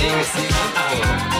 Valeu, esse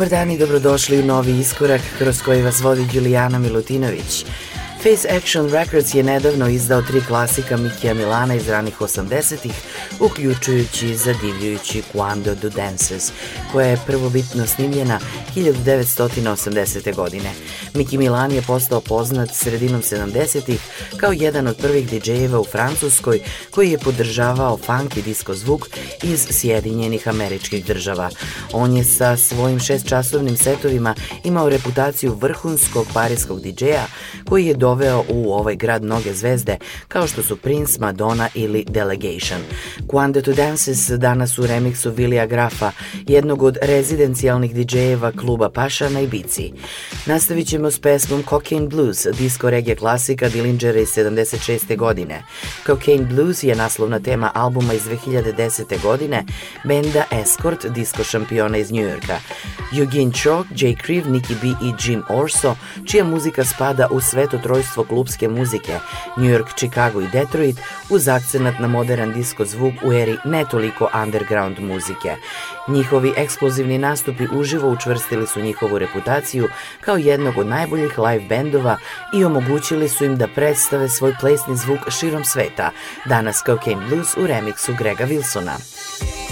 Dobar dan i dobrodošli u novi iskorak kroz koji vas vodi Julijana Milutinović. Face Action Records je nedavno izdao tri klasika Mikija Milana iz ranih 80-ih, uključujući zadivljujući Quando do Dances, koja je prvobitno snimljena 1980. godine. Miki Milan je postao poznat sredinom 70-ih kao jedan od prvih DJ-eva u Francuskoj koji je podržavao funk i disco zvuk iz Sjedinjenih američkih država. On je sa svojim šestčasovnim setovima imao reputaciju vrhunskog parijskog DJ-a koji je doveo u ovaj grad mnoge zvezde kao što su Prince, Madonna ili Delegation. Quando to Dances danas u remiksu Vilija Grafa, jednog od rezidencijalnih DJ-eva kluba Paša na Ibici. Nastavit ćemo s pesmom Cocaine Blues, disco reggae klasika Dillingera iz 76. godine. Cocaine Blues je naslovna tema albuma iz 2010. godine benda Escort, disco šampiona iz Njujorka. Eugene Cho, Jay Kriv, Nicky B i Jim Orso, čija muzika spada u svetotrojstvo klubske muzike New York, Chicago i Detroit, uz akcenat na modern disco zvuk u eri ne toliko underground muzike. Njihovi eksplozivni nastupi uživo učvrstili su njihovu reputaciju kao jednog od najboljih live bendova i omogućili su im da predstave svoj plesni zvuk širom sveta, danas Cocaine Blues u remiksu Grega Wilsona.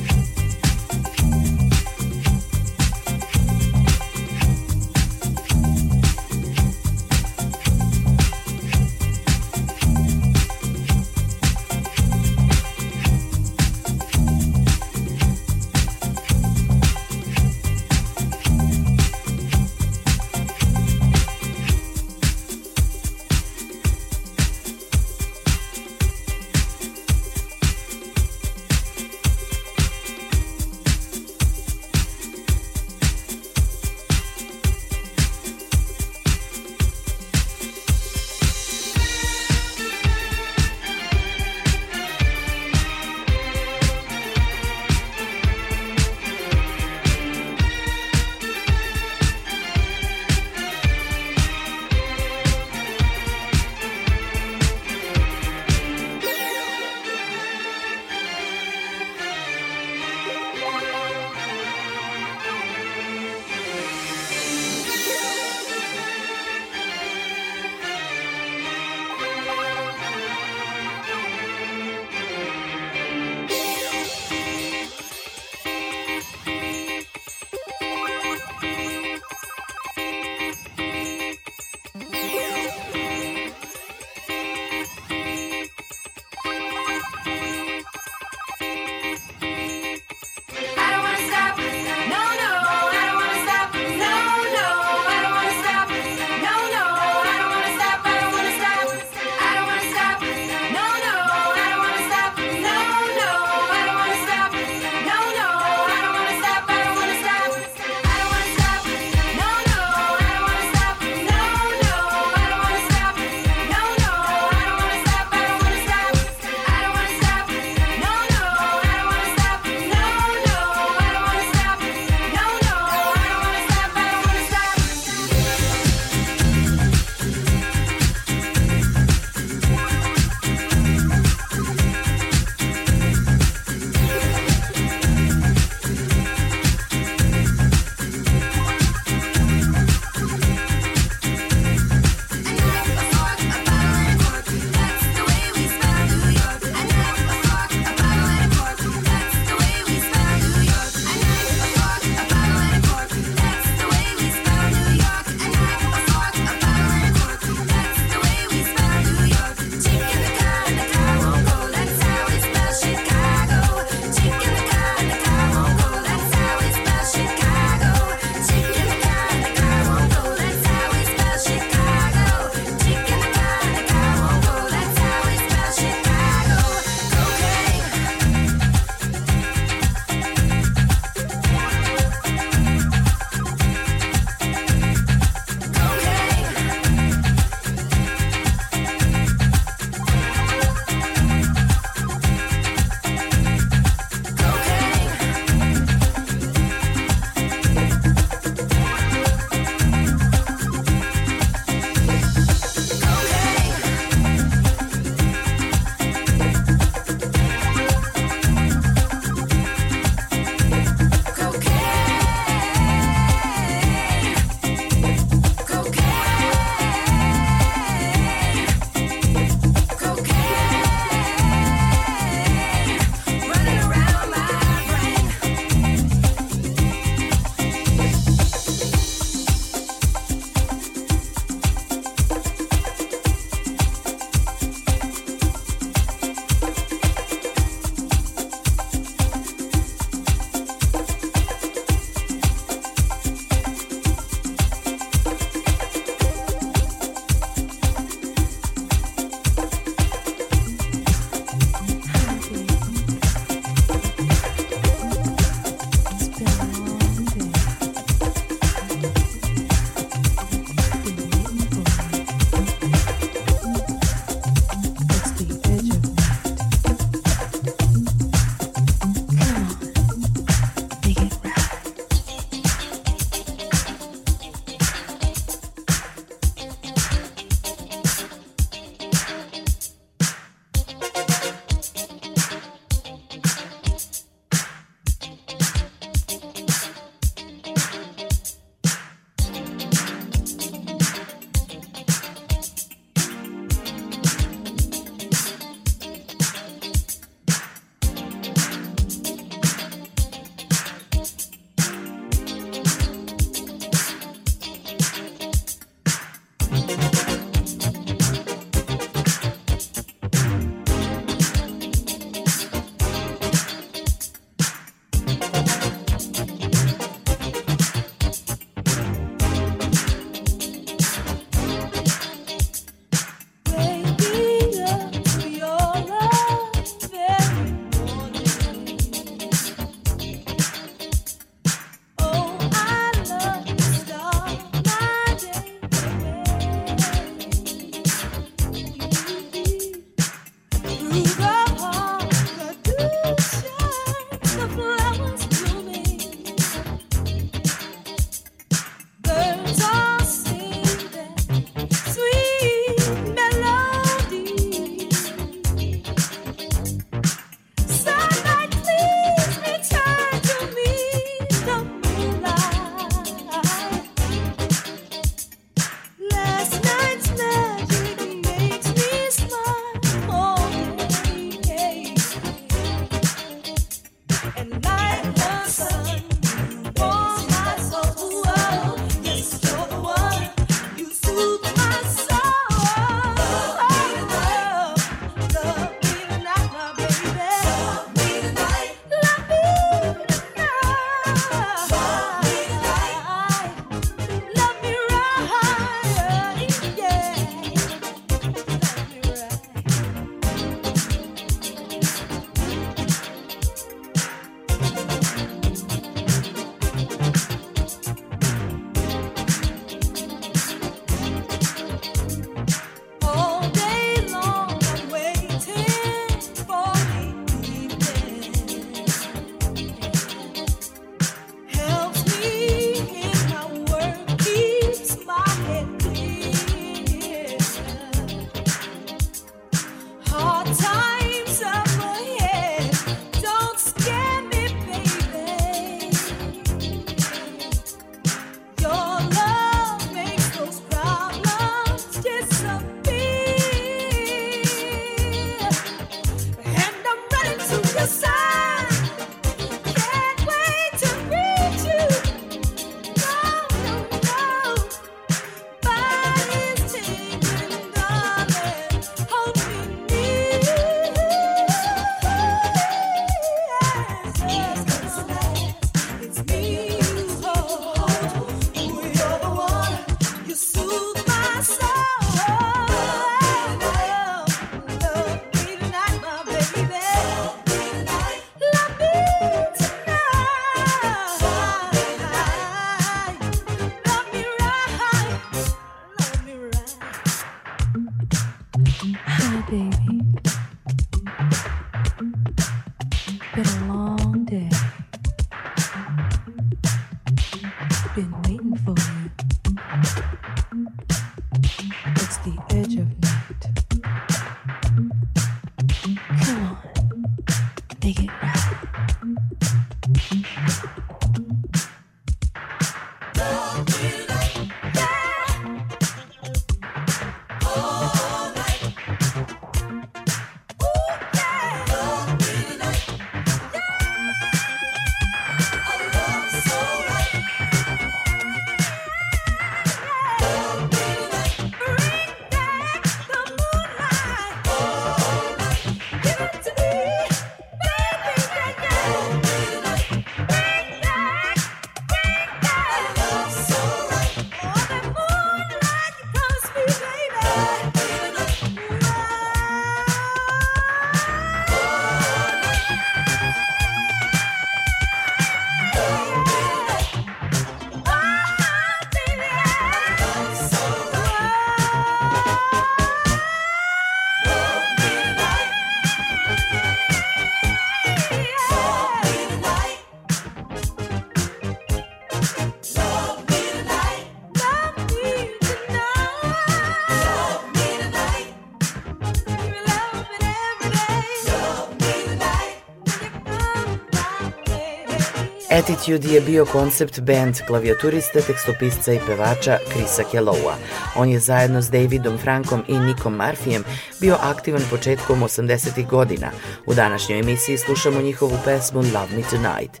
Attitude je bio koncept band klavijaturiste, tekstopisca i pevača Krisa Kellowa. On je zajedno s Davidom Frankom i Nikom Marfijem bio aktivan početkom 80. godina. U današnjoj emisiji slušamo njihovu pesmu Love Me Tonight.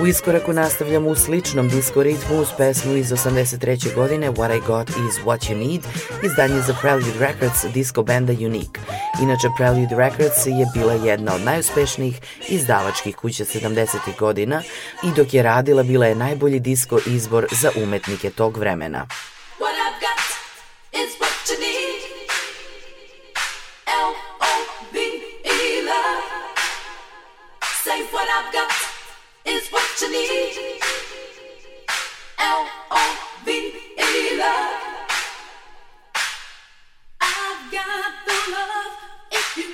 U iskoraku nastavljamo u sličnom disko ritmu uz pesmu iz 83. godine What I Got Is What You Need, izdanje za Prelude Records disco benda Unique. Inače, Prelude Records je bila jedna od najuspešnijih izdavačkih kuća 70. godina i dok je radila bila je najbolji disko izbor za umetnike tog vremena. got is what. I've got is what you need. L O V E love. I got the love if you.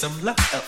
some love.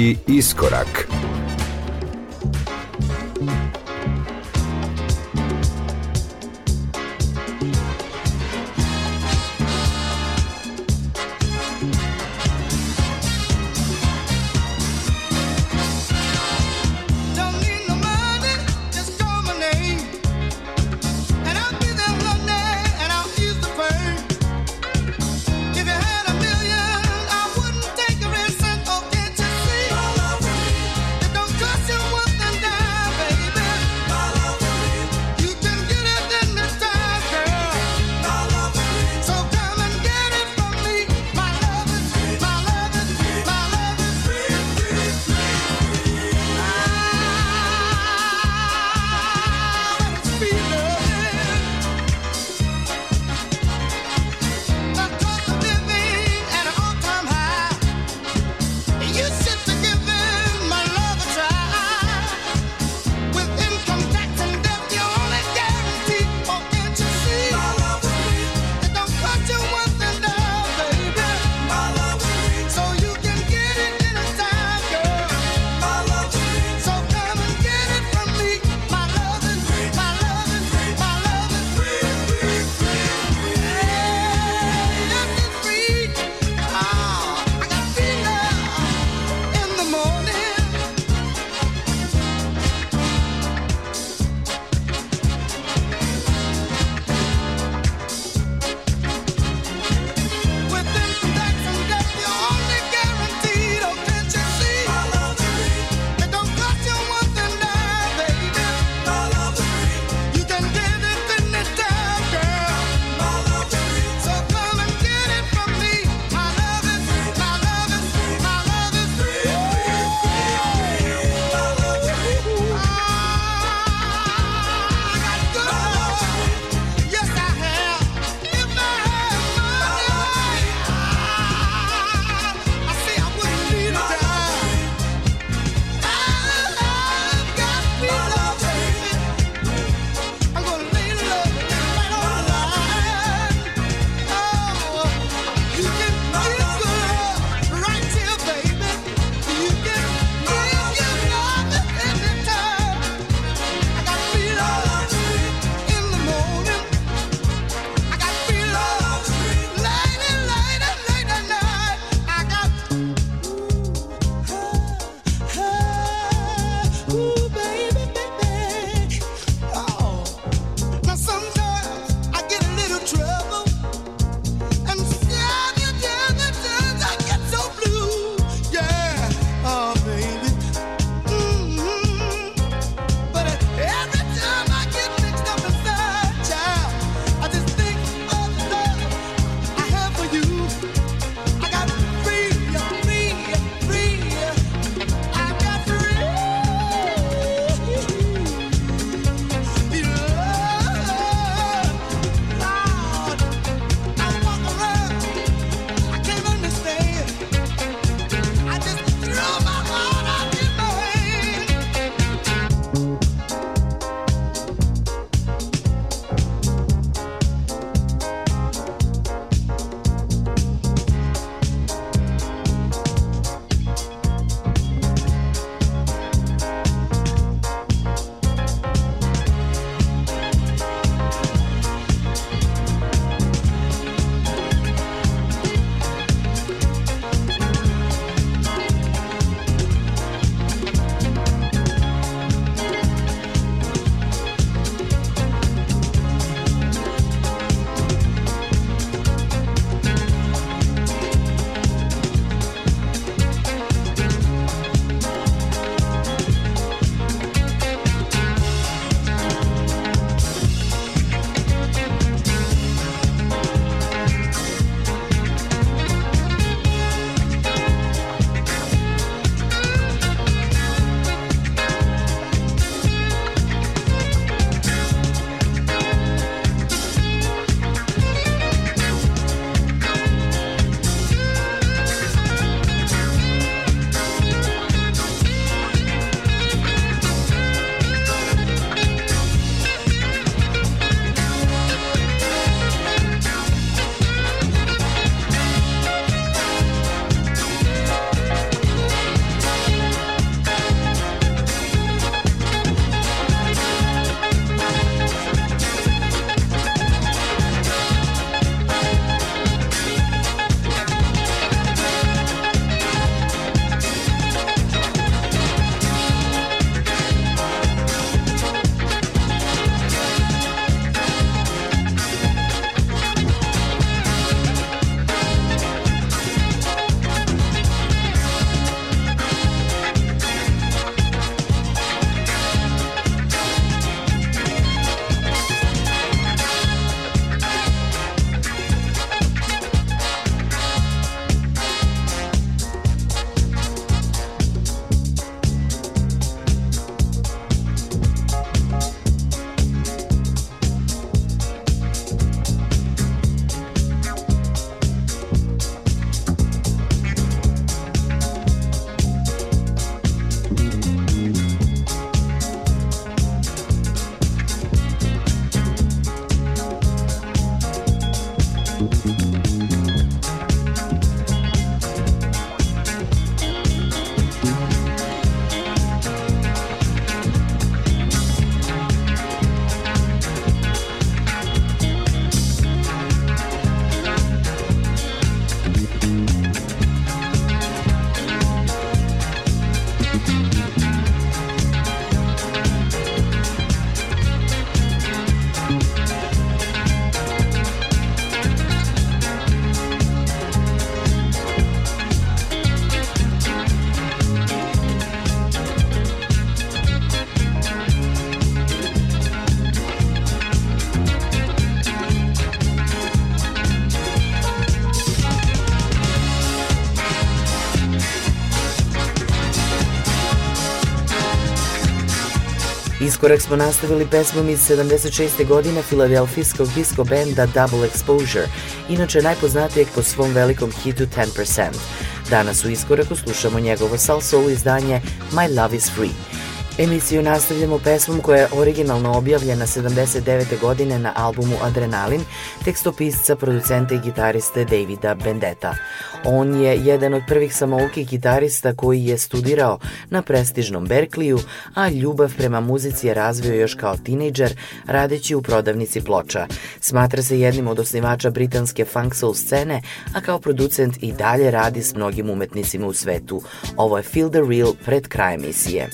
Muzički iskorak. Iskorak smo nastavili pesmom iz 76. godine filadelfijskog disco benda Double Exposure, inače najpoznatijeg po svom velikom hitu 10%. Danas u Iskoraku slušamo njegovo salsoul izdanje My Love is Free. Emisiju nastavljamo pesmom koja je originalno objavljena 79. godine na albumu Adrenalin, tekstopisca, producenta i gitariste Davida Bendeta. On je jedan od prvih samoukih gitarista koji je studirao na prestižnom Berkliju, a ljubav prema muzici je razvio još kao tinejdžer, radeći u prodavnici ploča. Smatra se jednim od osnivača britanske funk soul scene, a kao producent i dalje radi s mnogim umetnicima u svetu. Ovo je Feel the Real pred kraj emisije.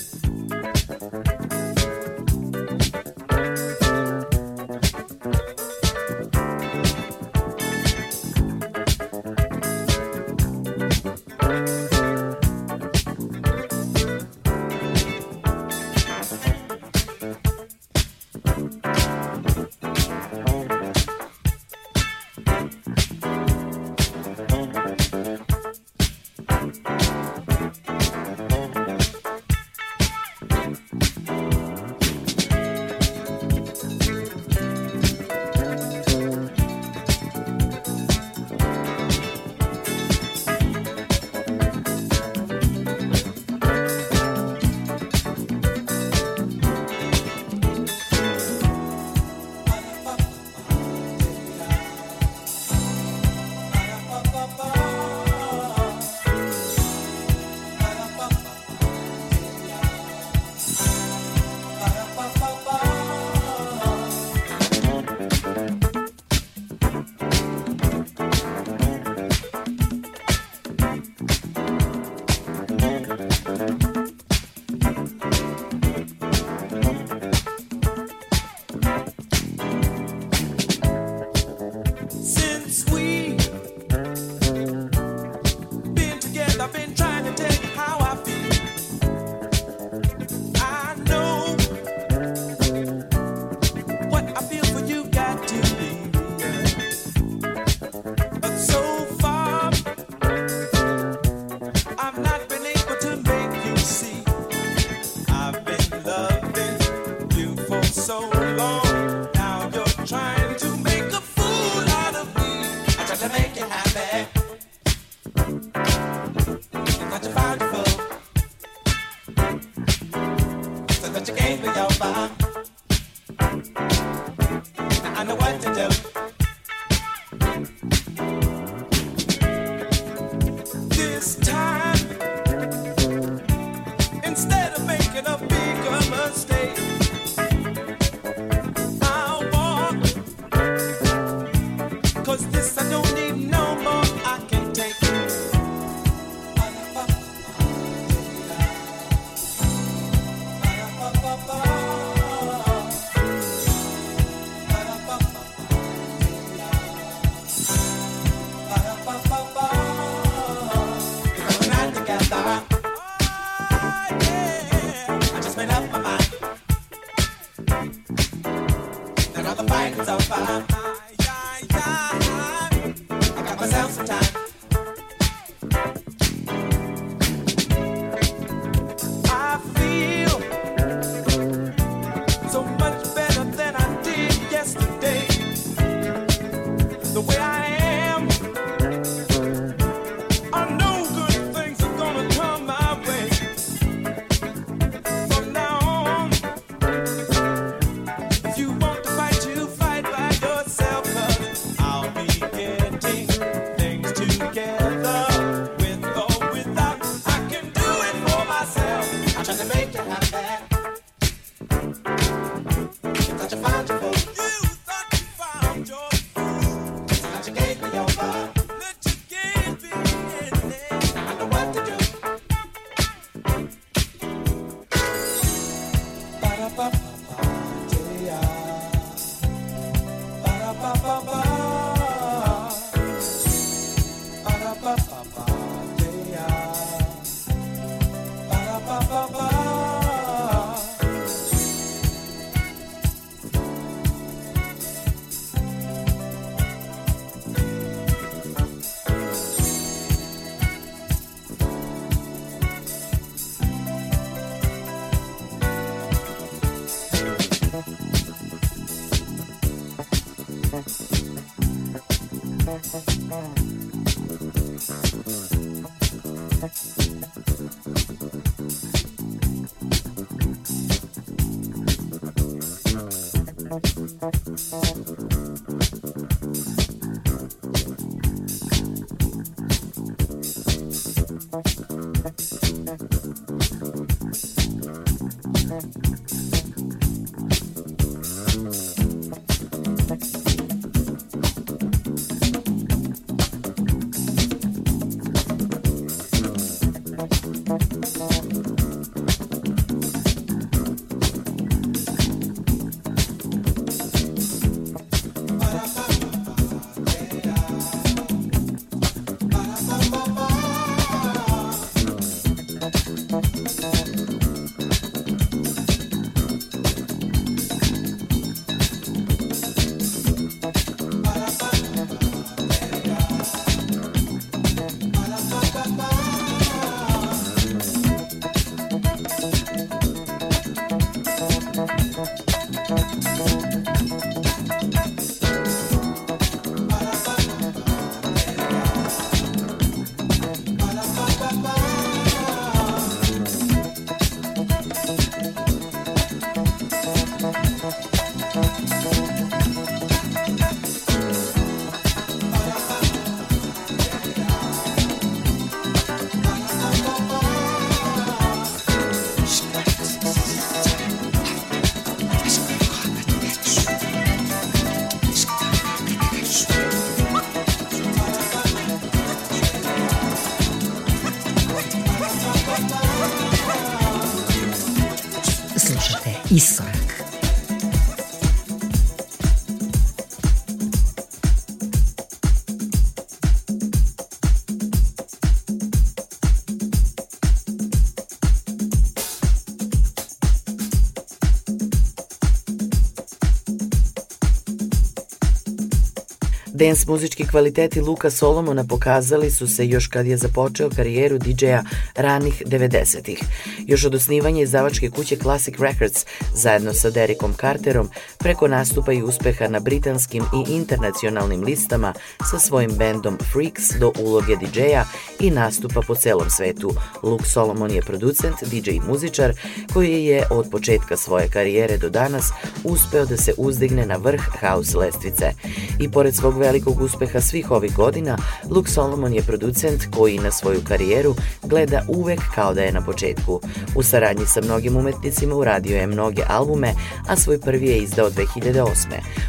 Dance muzički kvaliteti Luka Solomona pokazali su se još kad je započeo karijeru DJ-a ranih 90-ih. Još od osnivanja izdavačke kuće Classic Records zajedno sa Derikom Carterom preko nastupa i uspeha na britanskim i internacionalnim listama sa svojim bendom Freaks do uloge DJ-a i nastupa po celom svetu. Luke Solomon je producent, DJ i muzičar koji je od početka svoje karijere do danas uspeo da se uzdigne na vrh house lestvice. I pored svog velikog uspeha svih ovih godina, Luke Solomon je producent koji na svoju karijeru gleda uvek kao da je na početku. U saradnji sa mnogim umetnicima uradio je mnoge albume, a svoj prvi je izdao 2008.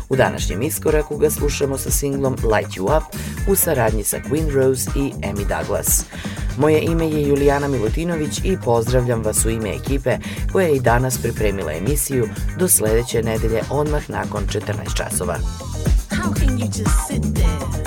U današnjem iskoraku ga slušamo sa singlom Light You Up u saradnji sa Queen Rose i Amy Douglas. Moje ime je Julijana Milutinović i pozdravljam vas u ime ekipe koja je i danas pripremila emisiju do sledeće nedelje odmah nakon 14 časova. How can you just sit there,